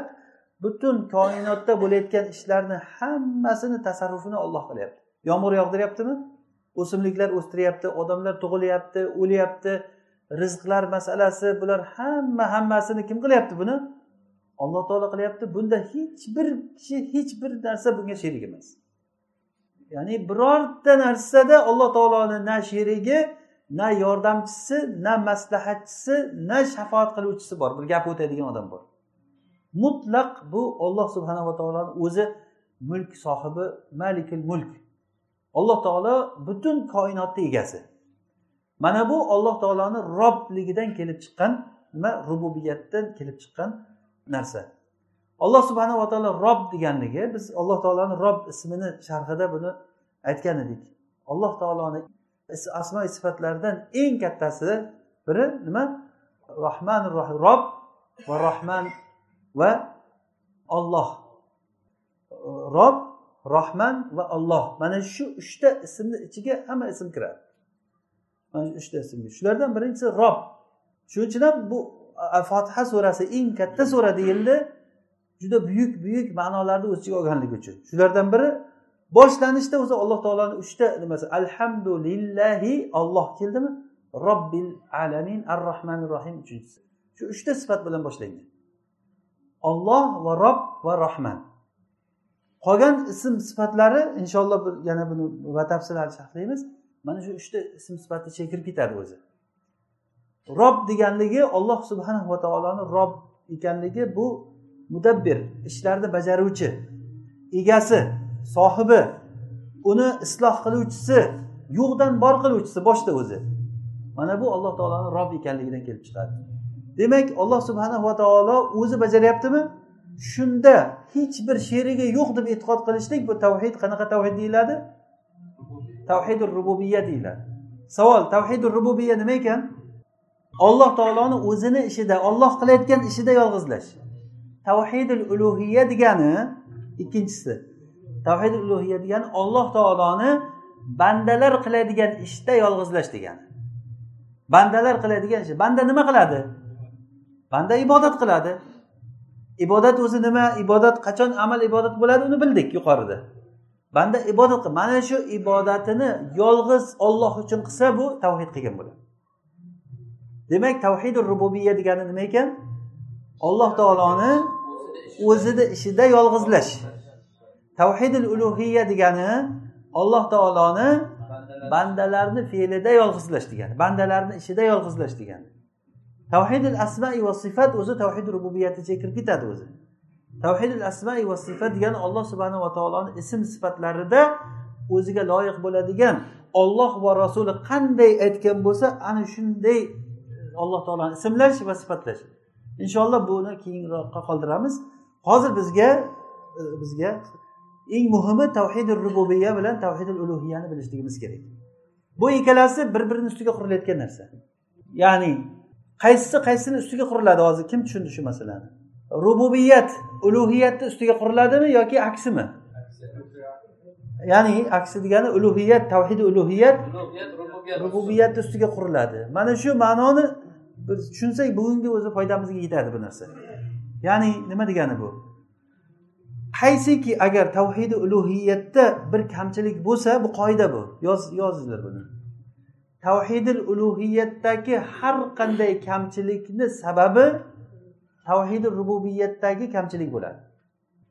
butun koinotda bo'layotgan ishlarni hammasini tasarrufini olloh qilyapti. Yomg'ir yog'diryaptimi? O'simliklar o'stiryapti odamlar tug'ilyapti o'lyapti. Rizqlar masalasi bular hamma hammasini kim qilyapti buni? Alloh taolo qilyapti bunda hech bir kishi hech bir narsa bunga sherik emas. Ya'ni birorta narsada alloh taoloni na sherigi na yordamchisi na maslahatchisi na shafoat qiluvchisi bor. Bir gap o'tadigan odam bor. Mutlaq bu olloh subhanava taoloni o'zi mulk sohibi malikil mulk. Alloh taolo butun koinotni egasi. Mana bu alloh taoloni robligidan kelib chiqqan nima rububiyatdan kelib chiqqan narsa. Alloh subhanava taolo rob deganligi biz alloh taoloni rob ismini sharhida buni aytgan edik. Alloh taoloni asmoi sifatlaridan eng kattasi biri nima? Rohman rob va rohman va olloh rob rohman va olloh mana shu uchta ismni ichiga hamma ism kiradi. Mana shu uchta ism shulardan birinchisi rob. Shuning uchun ham bu fotiha surasi eng katta sura deyildi. Juda buyuk buyuk ma'nolarni o'z ichiga olganligi uchun. Shulardan biri boshlanishda o'zi alloh taoloni uchta nimasi? Alhamdulillahi olloh keldimi? Robbil alamin ar rohmanir rohim uchinchisi. Shu uchta sifat bilan boshlangan. Olloh va rob va rohman qolgan ism sifatlari inshaalloh yana buni batafsil sharhlaymiz mana shu uchta ism sifatni ichiga kirib ketadi o'zi. Rob deganligi olloh subhanahu va taoloni rob ekanligi bu mudabbir ishlarni bajaruvchi egasi sohibi uni isloh qiluvchisi yo'qdan bor qiluvchisi boshda o'zi. Mana bu alloh taoloni rob ekanligidan kelib chiqadi. Demak alloh subhanahu va taolo o'zi bajaryaptimi? Shunda hech bir sherigi yo'q deb e'tiqod qilishlik bu tavhid qanaqa tavhid deyiladi? Tavhidi rububiya deyiladi. Savol tavhidi rububiya nima ekan? Olloh taoloni o'zini ishida olloh qilayotgan ishida yolg'izlash. Tavhidul ulug'iya degani ikkinchisi. Tavhidul ulug'iya degani olloh taoloni bandalar qiladigan ishda yolg'izlash degani. Bandalar qiladigan ish. Banda nima qiladi? Banda ibodat qiladi. Ibodat o'zi nima? Ibodat qachon amal ibodat bo'ladi uni bildik yuqorida. Banda ibodat mana shu ibodatini yolg'iz olloh uchun qilsa bu tavhid qilgan bo'ladi. Demak tavhidi rububiya degani nima ekan? Alloh taoloni o'zini ishida yolg'izlash. Tavhidil ulug'iya degani alloh taoloni bandalarni fe'lida yolg'izlash degani bandalarni ishida yolg'izlash degani. Tavhidil asmai va sifat o'zi tavhid rububiyat ichiga kirib ketadi o'zi. Tavhidil asmai va sifat degani alloh subhanava taoloni ism sifatlarida o'ziga loyiq bo'ladigan olloh va rasuli qanday aytgan bo'lsa ana shunday e, alloh taoloni ismlash va sifatlash inshaalloh buni keyinroqqa qoldiramiz. Hozir bizga e, bizga eng muhimi tavhidi rububiya bilan tavhidul ulug'iyani bilishligimiz kerak. Bu ikkalasi bir birini ustiga qurilayotgan narsa. Ya'ni qaysisi qaysisini ustiga quriladi hozir. Kim tushundi shu masalani? Rububiyat ulug'iyatni ustiga quriladimi yoki aksimi? Ya'ni aksi degani ulug'iyat tavhidi ulug'iyat rububiyatni ustiga quriladi. Mana shu ma'noni biz tushunsak bugungi o'zi foydamizga yetadi bu narsa. Ya'ni nima degani bu? Qaysiki agar tavhidi ulug'iyatda bir kamchilik bo'lsa bu qoida bu. Yoz yozinglar buni tavhidil ulug'iyatdagi har qanday kamchilikni sababi tavhidul rububiyatdagi kamchilik bo'ladi.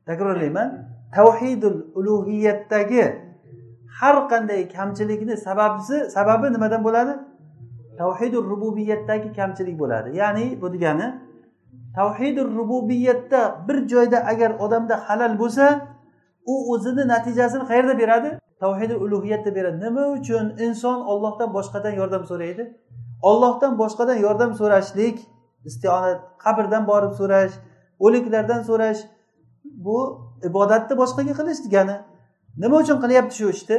Takrorlayman. Tavhidul ulug'iyatdagi har qanday kamchilikni sababi sababi nimadan bo'ladi? Tavhidul rububiyatdagi kamchilik bo'ladi. Ya'ni bu degani tavhidul rububiyatda bir joyda agar odamda halal bo'lsa u o'zini natijasini qayerda beradi? Tavhidi ulug'iyatda beradi. Nima uchun inson ollohdan boshqadan yordam so'raydi? Ollohdan boshqadan yordam so'rashlik istionat qabrdan borib so'rash o'liklardan so'rash bu ibodatni boshqaga qilish degani. Nima uchun qilyapti shu ishni?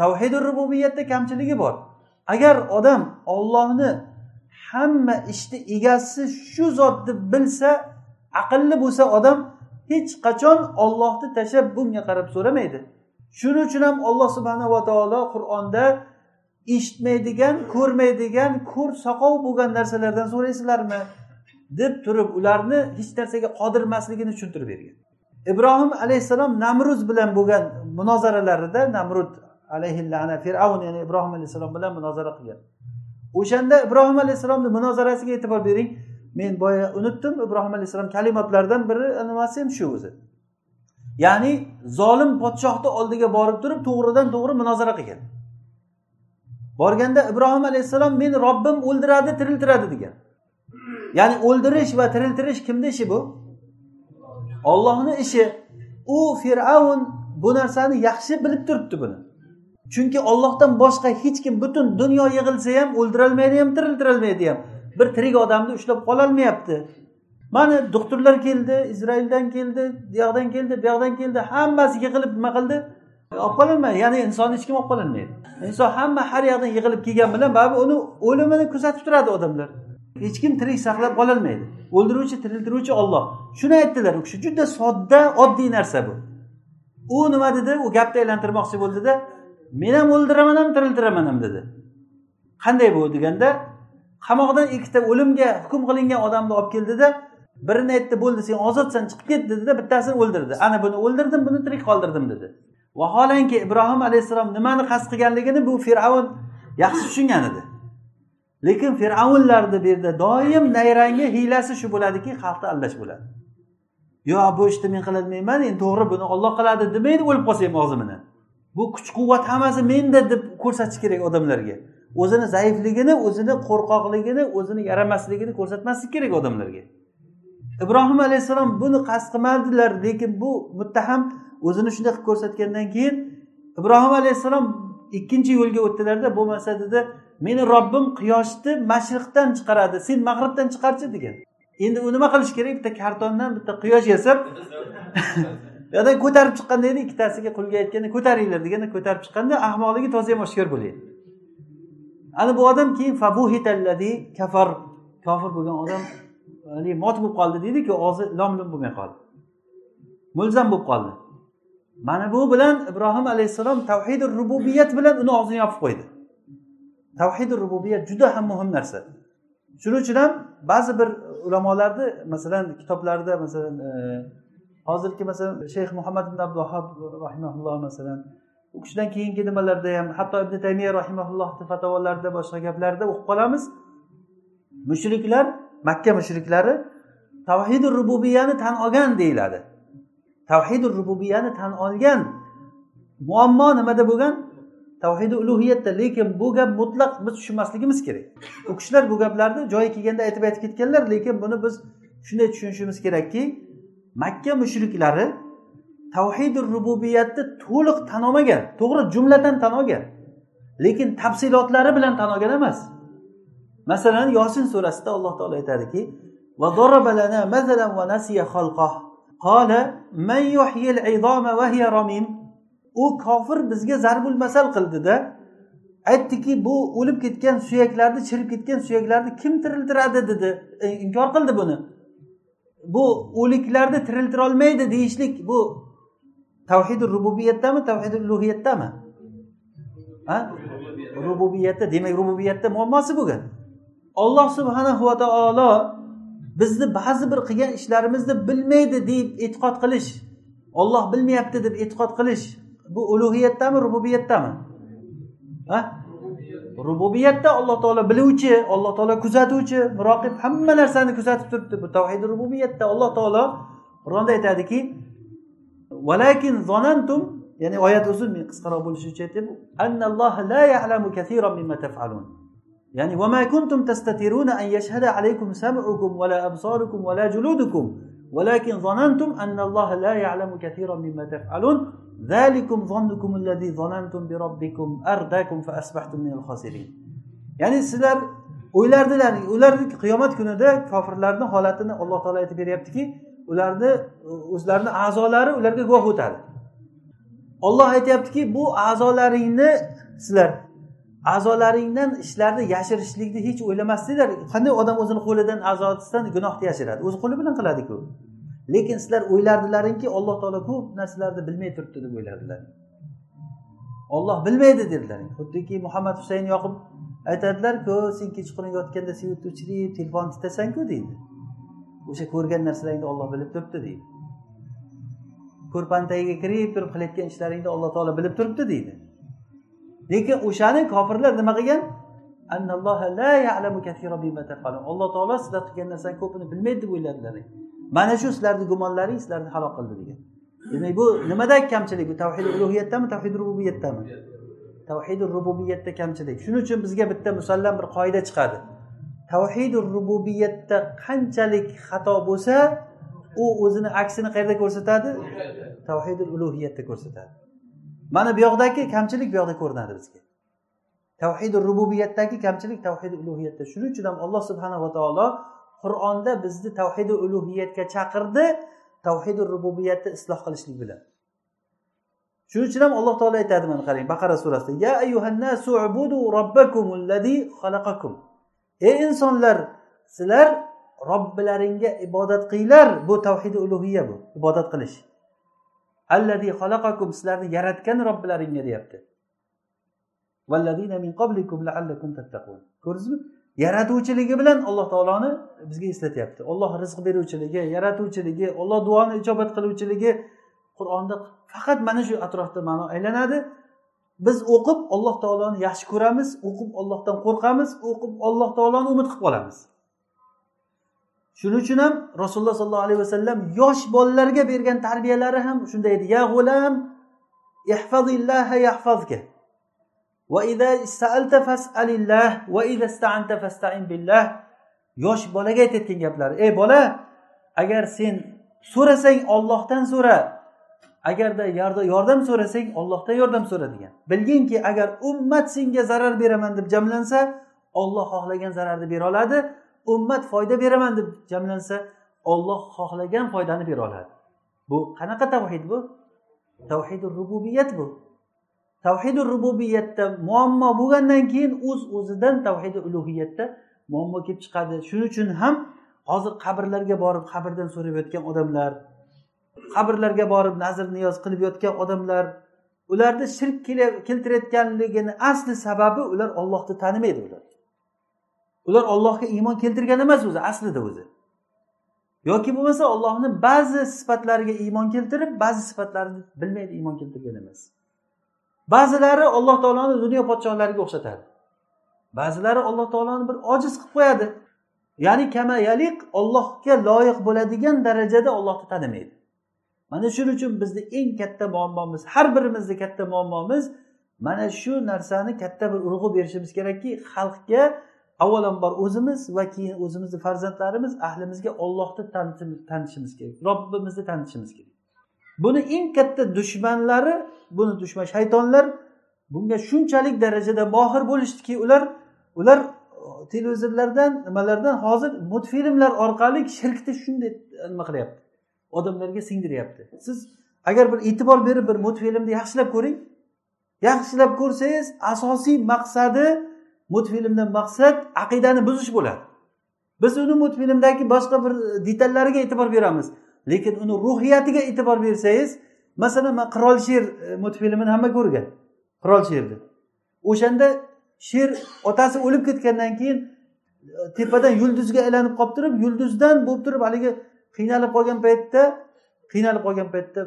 Tavhidi rububiyatda kamchiligi bor. Agar odam ollohni hamma ishni egasi shu zot deb bilsa aqlli bo'lsa odam hech qachon ollohni tashlab bunga qarab so'ramaydi. Shuning uchun ham alloh subhanava taolo qur'onda eshitmaydigan ko'rmaydigan ko'r soqov bo'lgan narsalardan so'raysizlarmi? deb turib ularni hech narsaga qodir emasligini tushuntirib bergan. Ibrohim alayhissalom namruz bilan bo'lgan munozaralarida namrud alayhillana fir'avn ya'ni ibrohim alayhissalom bilan munozara qilgan. O'shanda ibrohim alayhissalomni munozarasiga e'tibor bering. Men boya unutdim ibrohim alayhissalom kalimotlaridan biri nimasi ham shu o'zi? Ya'ni zolim podshohni oldiga borib turib to'g'ridan to'g'ri munozara qilgan. Borganda ibrohim alayhissalom meni robbim o'ldiradi tiriltiradi degan. Ya'ni o'ldirish va tiriltirish kimni ishi bu? Ollohni ishi. U fir'avn bu narsani yaxshi bilib turibdi buni. Chunki ollohdan boshqa hech kim butun dunyo yig'ilsa ham o'ldirolmaydi ham tiriltirolmaydi ham. Bir tirik odamni ushlab qololmayapti. Mana doktorlar keldi izroildan keldi bu yoqdan keldi bu yoqdan keldi hammasi yig'ilib nima qildi? Olib qololmaydi ya'ni insonni hech kim olib qololmaydi inson hamma har yoqdan yig'ilib kelgan bilan baribir uni o'limini kuzatib turadi odamlar. Hech kim tirik saqlab qololmaydi. O'ldiruvchi tiriltiruvchi olloh shuni aytdilar u kishi juda sodda oddiy narsa bu. U nima dedi? U gapni aylantirmoqchi bo'ldida men ham o'ldiraman ham tiriltiraman ham dedi. Qanday bu? deganda qamoqdan ikkita o'limga hukm qilingan odamni olib keldida birini aytdi bo'ldi sen ozodsan chiqib ket dedida bittasini o'ldirdi. Ana buni o'ldirdim buni tirik qoldirdim dedi. Vaholanki ibrohim alayhissalom nimani qasd qilganligini bu fir'avn yaxshi tushungan edi. Lekin fir'avnlarni bu yerda doim nayrangi hiylasi shu bo'ladiki xalqni aldash bo'ladi. Yo'q bu ishni men qilolmayman endi to'g'ri buni olloh qiladi demaydi o'lib qolsa ham og'zimini bu kuch quvvat hammasi menda deb ko'rsatish kerak odamlarga. O'zini zaifligini o'zini qo'rqoqligini o'zini yaramasligini ko'rsatmaslik kerak odamlarga. Ibrohim alayhissalom buni qasd qilmadilar lekin bu muttaham o'zini shunday qilib ko'rsatgandan keyin ibrohim alayhissalom ikkinchi yo'lga o'tdilarda bo'lmasa dedi meni robbim quyoshni mashriqdan chiqaradi sen mag'ribdan chiqarchi degan. Endi u nima qilish kerak? Bitta kartondan bitta quyosh yasab yodan ko'tarib chiqqanda edi ikkitasiga qulga aytganda ko'taringlar deganda ko'tarib chiqqanda ahmoqligi toza ham oshkor bo'lyapti ana bu odam keyin kafar kofir bo'lgan odam haligi mot bo'lib qoldi deydiku og'zi lom lim bo'lmay qoldi. Mulzam bo'lib qoldi. Mana bu bilan ibrohim alayhissalom tavhidi rububiyat bilan uni og'zini yopib qo'ydi. Tavhidi rububiyat juda ham muhim narsa. Shuning uchun ham ba'zi bir ulamolarni masalan kitoblarida masalan e, hozirgi masalan shayx muhammad ibn abduhab rahimaulloh masalan u kishidan keyingi nimalarda ham hatto ibn taymiya rahimaullohni fatovalarida boshqa gaplarda o'qib qolamiz. Mushriklar makka mushriklari tavhidi rububiyani tan olgan deyiladi. Tavhidi rububiyani tan olgan muammo nimada bo'lgan? Tavhidi ulug'iyatda lekin bu gap mutlaq biz tushunmasligimiz kerak. U kishilar bu gaplarni joyi kelganda aytib aytib ketganlar lekin buni biz shunday tushunishimiz kerakki makka mushriklari tavhidi rububiyatni to'liq tan olmagan to'g'ri jumladan tan olgan lekin tafsilotlari bilan tan olgan emas. Masalan yosin surasida alloh taolo aytadiki u kofir bizga zarbul masal qildida aytdiki bu o'lib ketgan suyaklarni chirib ketgan suyaklarni kim tiriltiradi? dedi. Inkor qildi buni. Bu o'liklarni tiriltirolmaydi deyishlik bu tavhidi rububiyatdami tavhidi ulug'iyatdami ha? Rububiyatda demak rububiyatda muammosi bo'lgan. Olloh subhanahu va taolo bizni ba'zi bir qilgan ishlarimizni bilmaydi deb e'tiqod qilish. Olloh bilmayapti deb e'tiqod qilish. Bu ulug'iyatdami rububiyatdami ha? Rububiyatda alloh taolo biluvchi alloh taolo kuzatuvchi. Muroqib hamma narsani kuzatib turibdi. Bu tavhidi rububiyatda alloh taolo qur'onda aytadiki valakin zonantum ya'ni oyat uzun men qisqaroq bo'lishi uchun aytyapman annalloha la ya'lamu kathiran mimma taf'alun ya'ni وما كنتم تستترون أن يشهد عليكم سمعكم ولا أبصاركم ولا جلودكم ولكن ظننتم أن الله لا يعلم كثيرا مما تفعلون ذلكم ظنكم الذي ظننتم بربكم أرداكم فأصبحتم من الخاسرين ya'ni sizlar o'ylardilar ular qiyomat kunida kofirlarni holatini alloh taolo aytib beryaptiki ularni o'zlarini a'zolari ularga guvoh o'tadi. Olloh aytyaptiki bu a'zolaringni sizlar a'zolaringdan ishlarni yashirishlikni hech o'ylamasdinglar qanday odam o'zini qo'lidan a'zosidan gunohni yashiradi? O'zi qo'li bilan qiladiku. Lekin sizlar o'ylardilaringki alloh taolo ko'p narsalarni bilmay turibdi deb o'ylardilar. Olloh bilmaydi dedilar. Xuddiki muhammad husayn yoqub aytadilarku sen kechqurun yotganda svetni o'chirib telefonni titasanku deydi. O'sha ko'rgan narsalaringni olloh bilib turibdi deydi. Ko'rpani tagiga kirib turib qilayotgan ishlaringni alloh taolo bilib turibdi deydi. Lekin o'shani kofirlar nima qilgan? Alloh taolo sizlar qilgan narsani ko'pini bilmaydi deb o'yladilar mana shu sizlarni gumonlaring sizlarni halok qildi degan. Demak bu nimadagi kamchilik? Bu tavhid ulug'iyatdami tavhid rububiyatdami? Tavhid rububiyatda kamchilik. Shuning uchun bizga bitta musallam bir qoida chiqadi. Tavhidi rububiyatda qanchalik xato bo'lsa u o'zini aksini qayerda ko'rsatadi? Tavhidi ulug'iyatda ko'rsatadi. Mana bu yoqdagi kamchilik bu yoqda ko'rinadi bizga. Tavhidi rububiyatdagi kamchilik tavhidi ulug'iyatda shuning uchun ham alloh subhanava taolo qur'onda bizni tavhidi ulug'iyatga chaqirdi tavhidi rububiyatni isloh qilishlik bilan. Shuning uchun ham alloh taolo aytadi mana qarang baqara surasida ya ayyuhannasu xalaqakum. Ey insonlar sizlar robbilaringga ibodat qilinglar. Bu tavhidi ulug'iya bu ibodat qilish. Allazi xalaqakum sizlarni yaratgan robbilaringga deyapti. Ko'rdingizmi? Yaratuvchiligi bilan alloh taoloni bizga eslatyapti. Olloh rizq beruvchiligi yaratuvchiligi olloh duoni ijobat qiluvchiligi qur'onda faqat mana shu atrofda ma'no aylanadi. Biz o'qib alloh taoloni yaxshi ko'ramiz o'qib ollohdan qo'rqamiz o'qib alloh taoloni umid qilib qolamiz. Shuning uchun ham rasululloh sollallohu alayhi vasallam yosh bolalarga bergan tarbiyalari ham shunday edi. Ya g'ulam ihfazillaha yahfazka. Yosh bolaga aytayotgan gaplari. Ey bola agar sen so'rasang ollohdan so'ra agarda yordam so'rasang ollohdan yordam so'ra degan. Bilginki agar ummat senga zarar beraman deb jamlansa olloh xohlagan zararni bera oladi ummat foyda beraman deb jamlansa olloh xohlagan foydani bera oladi. Bu qanaqa tavhid bu? Tavhidi rububiyat bu. Tavhidi rububiyatda muammo bo'lgandan keyin o'z uz o'zidan tavhidi ulug'iyatda muammo kelib chiqadi. Shuning uchun ham hozir qabrlarga borib qabrdan so'rab yotgan odamlar qabrlarga borib nazr niyoz qilib yotgan odamlar ularni shirk keltirayotganligini asli sababi ular ollohni tanimaydi ular. Ular ollohga iymon keltirgan emas o'zi aslida o'zi. Yoki bo'lmasa ollohni ba'zi sifatlariga iymon keltirib ba'zi sifatlarini bilmaydi iymon keltirgan emas. Ba'zilari alloh taoloni dunyo podshohlariga o'xshatadi. Ba'zilari alloh taoloni bir ojiz qilib qo'yadi. Ya'ni kamayalik ollohga loyiq bo'ladigan darajada ollohni tanimaydi. Mana shuning uchun bizni eng katta muammomiz har birimizni katta muammomiz mana shu narsani katta bir urg'u berishimiz kerakki xalqga avvalambor o'zimiz va keyin o'zimizni farzandlarimiz ahlimizga ollohni tanitishimiz kerak robbimizni tanitishimiz kerak. Buni eng katta dushmanlari buni dushman shaytonlar bunga shunchalik darajada mohir bo'lishdiki ular ular televizorlardan nimalardan hozir multfilmlar orqali shirkni shunday nima qilyapti? Odamlarga singdiryapti. Siz agar bir e'tibor berib bir multfilmni yaxshilab ko'ring yaxshilab ko'rsangiz asosiy maqsadi multfilmdan maqsad aqidani buzish bo'ladi. Biz uni multfilmdagi boshqa bir detallariga e'tibor beramiz lekin uni ruhiyatiga e'tibor bersangiz masalan man qirol sher e, multfilmini hamma ko'rgan qirol sherni. O'shanda sher otasi o'lib ketgandan keyin e, tepadan yulduzga aylanib qolib turib yulduzdan bo'lib turib haligi qiynalib qolgan paytda qiynalib qolgan paytda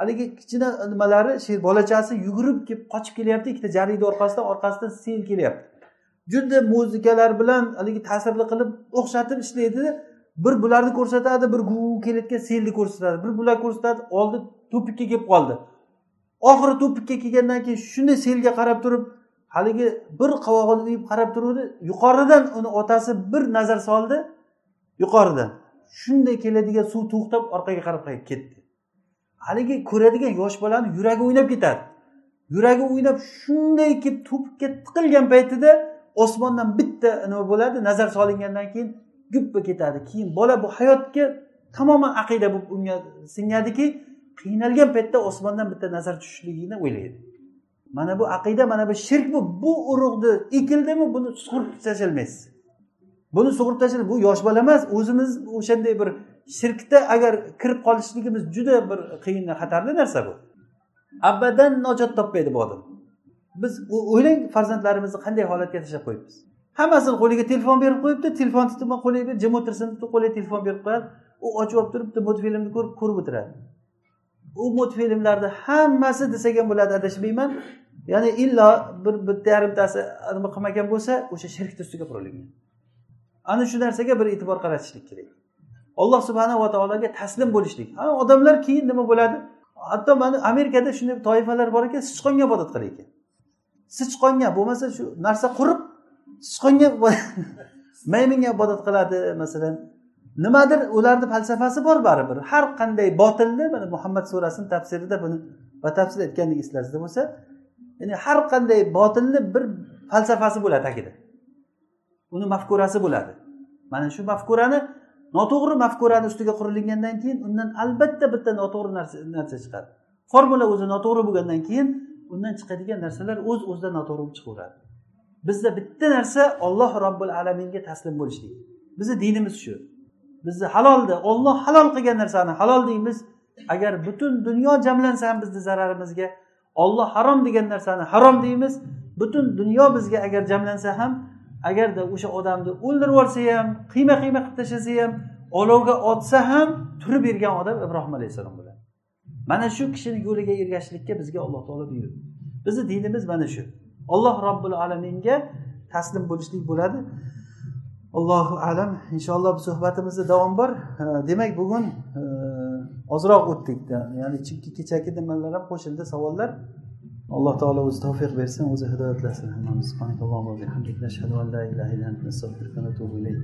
haligi kichkina nimalari sher bolachasi yugurib kelib qochib kelyapti ikkita jaridni orqasidan orqasidan sel kelyapti. Juda muzikalar bilan haligi ta'sirli qilib o'xshatib ishlaydi bir bularni ko'rsatadi bir gu kelayotgan selni ko'rsatadi bir bular ko'rsatadi oldi to'pikka kelib qoldi. Oxiri to'pikka kelgandan keyin shunday selga qarab turib haligi bir qovog'ini uyib qarab turuvdi yuqoridan uni otasi bir nazar soldi yuqoridan. Shunday keladigan suv to'xtab orqaga qarab qaytib ketdi. Haligi ko'radigan yosh bolani yuragi o'ynab ketadi. Yuragi o'ynab shunday kelib to'pikka tiqilgan paytida osmondan bitta nima bo'ladi nazar solingandan keyin guppa ketadi. Keyin bola bu hayotga tamoman aqida bo'lib unga singadiki qiynalgan paytda osmondan bitta nazar tushishligini o'ylaydi. Mana bu aqida mana bu shirk bu bu urug'ni ekildimi buni sug'urib tashlolmaysiz buni sug'urib tashlab bu yosh bola emas o'zimiz o'shanday bir shirkda agar kirib qolishligimiz juda bir qiyin xatarli narsa bu abadan najot topmaydi bu odam biz o'ylang farzandlarimizni qanday holatga tashlab qo'yibmiz hammasini qo'liga telefon berib qo'yibdi telefon tutib qo'liga jim o'tirsin qo'liga telefon berib qo'yadi u ochib olib turibdi multfilmni ko'rib ko'rib o'tiradi u multfilmlarni hammasi desak ham bo'ladi adashmayman ya'ni illo bir bitta yarimtasi nima qilmagan bo'lsa o'sha shirkni ustiga qurilgan ana shu narsaga bir e'tibor qaratishlik kerak. Alloh subhanava taologa taslim bo'lishlik. Ha odamlar keyin nima bo'ladi? Hatto mana amerikada shunday toifalar bor ekan sichqonga ibodat qilar ekan. Sichqonga bo'lmasa shu narsa qurib sichqonga maymunga ibodat qiladi masalan. Nimadir ularni falsafasi bor baribir. Har qanday botilni mana muhammad surasini tafsirida buni batafsil aytgandik eslaringizda bo'lsa ya'ni har qanday botilni bir falsafasi bo'ladi tagida uni mafkurasi bo'ladi. Mana shu mafkurani noto'g'ri mafkurani ustiga qurilingandan keyin undan albatta bitta noto'g'ri narsa chiqadi. Formula o'zi noto'g'ri bo'lgandan keyin undan chiqadigan narsalar o'z o'zidan noto'g'ri bo'lib chiqaveradi. Bizda bitta narsa olloh robbil alaminga taslim bo'lishlik bizni dinimiz shu. Bizni halolni olloh halol qilgan narsani halol deymiz. Agar butun dunyo jamlansa ham bizni zararimizga olloh harom degan narsani harom deymiz. Butun dunyo bizga agar jamlansa ham agarda o'sha odamni o'ldirib yuborsa ham qiyma qiyma qilib tashlasa ham olovga otsa ham turib bergan odam ibrohim alayhissalom bo'ladi. Mana shu kishini yo'liga ergashishlikka bizga alloh taolo buyurdi. Bizni dinimiz mana shu. Alloh robbil alaminga taslim bo'lishlik bo'ladi. Allohu alam. Inshaalloh bu suhbatimizda davom bor. Demak bugun ozroq o'tdik ya'ni chunki kechagi nimalar ham qo'shildi savollar. الله تعالى وستوفيق بيرسن وزهدات الْحَمَامُ سبحانك الله وبحمدك نشهد أن لا إله إلا أنت نستغفرك ونتوب إليك.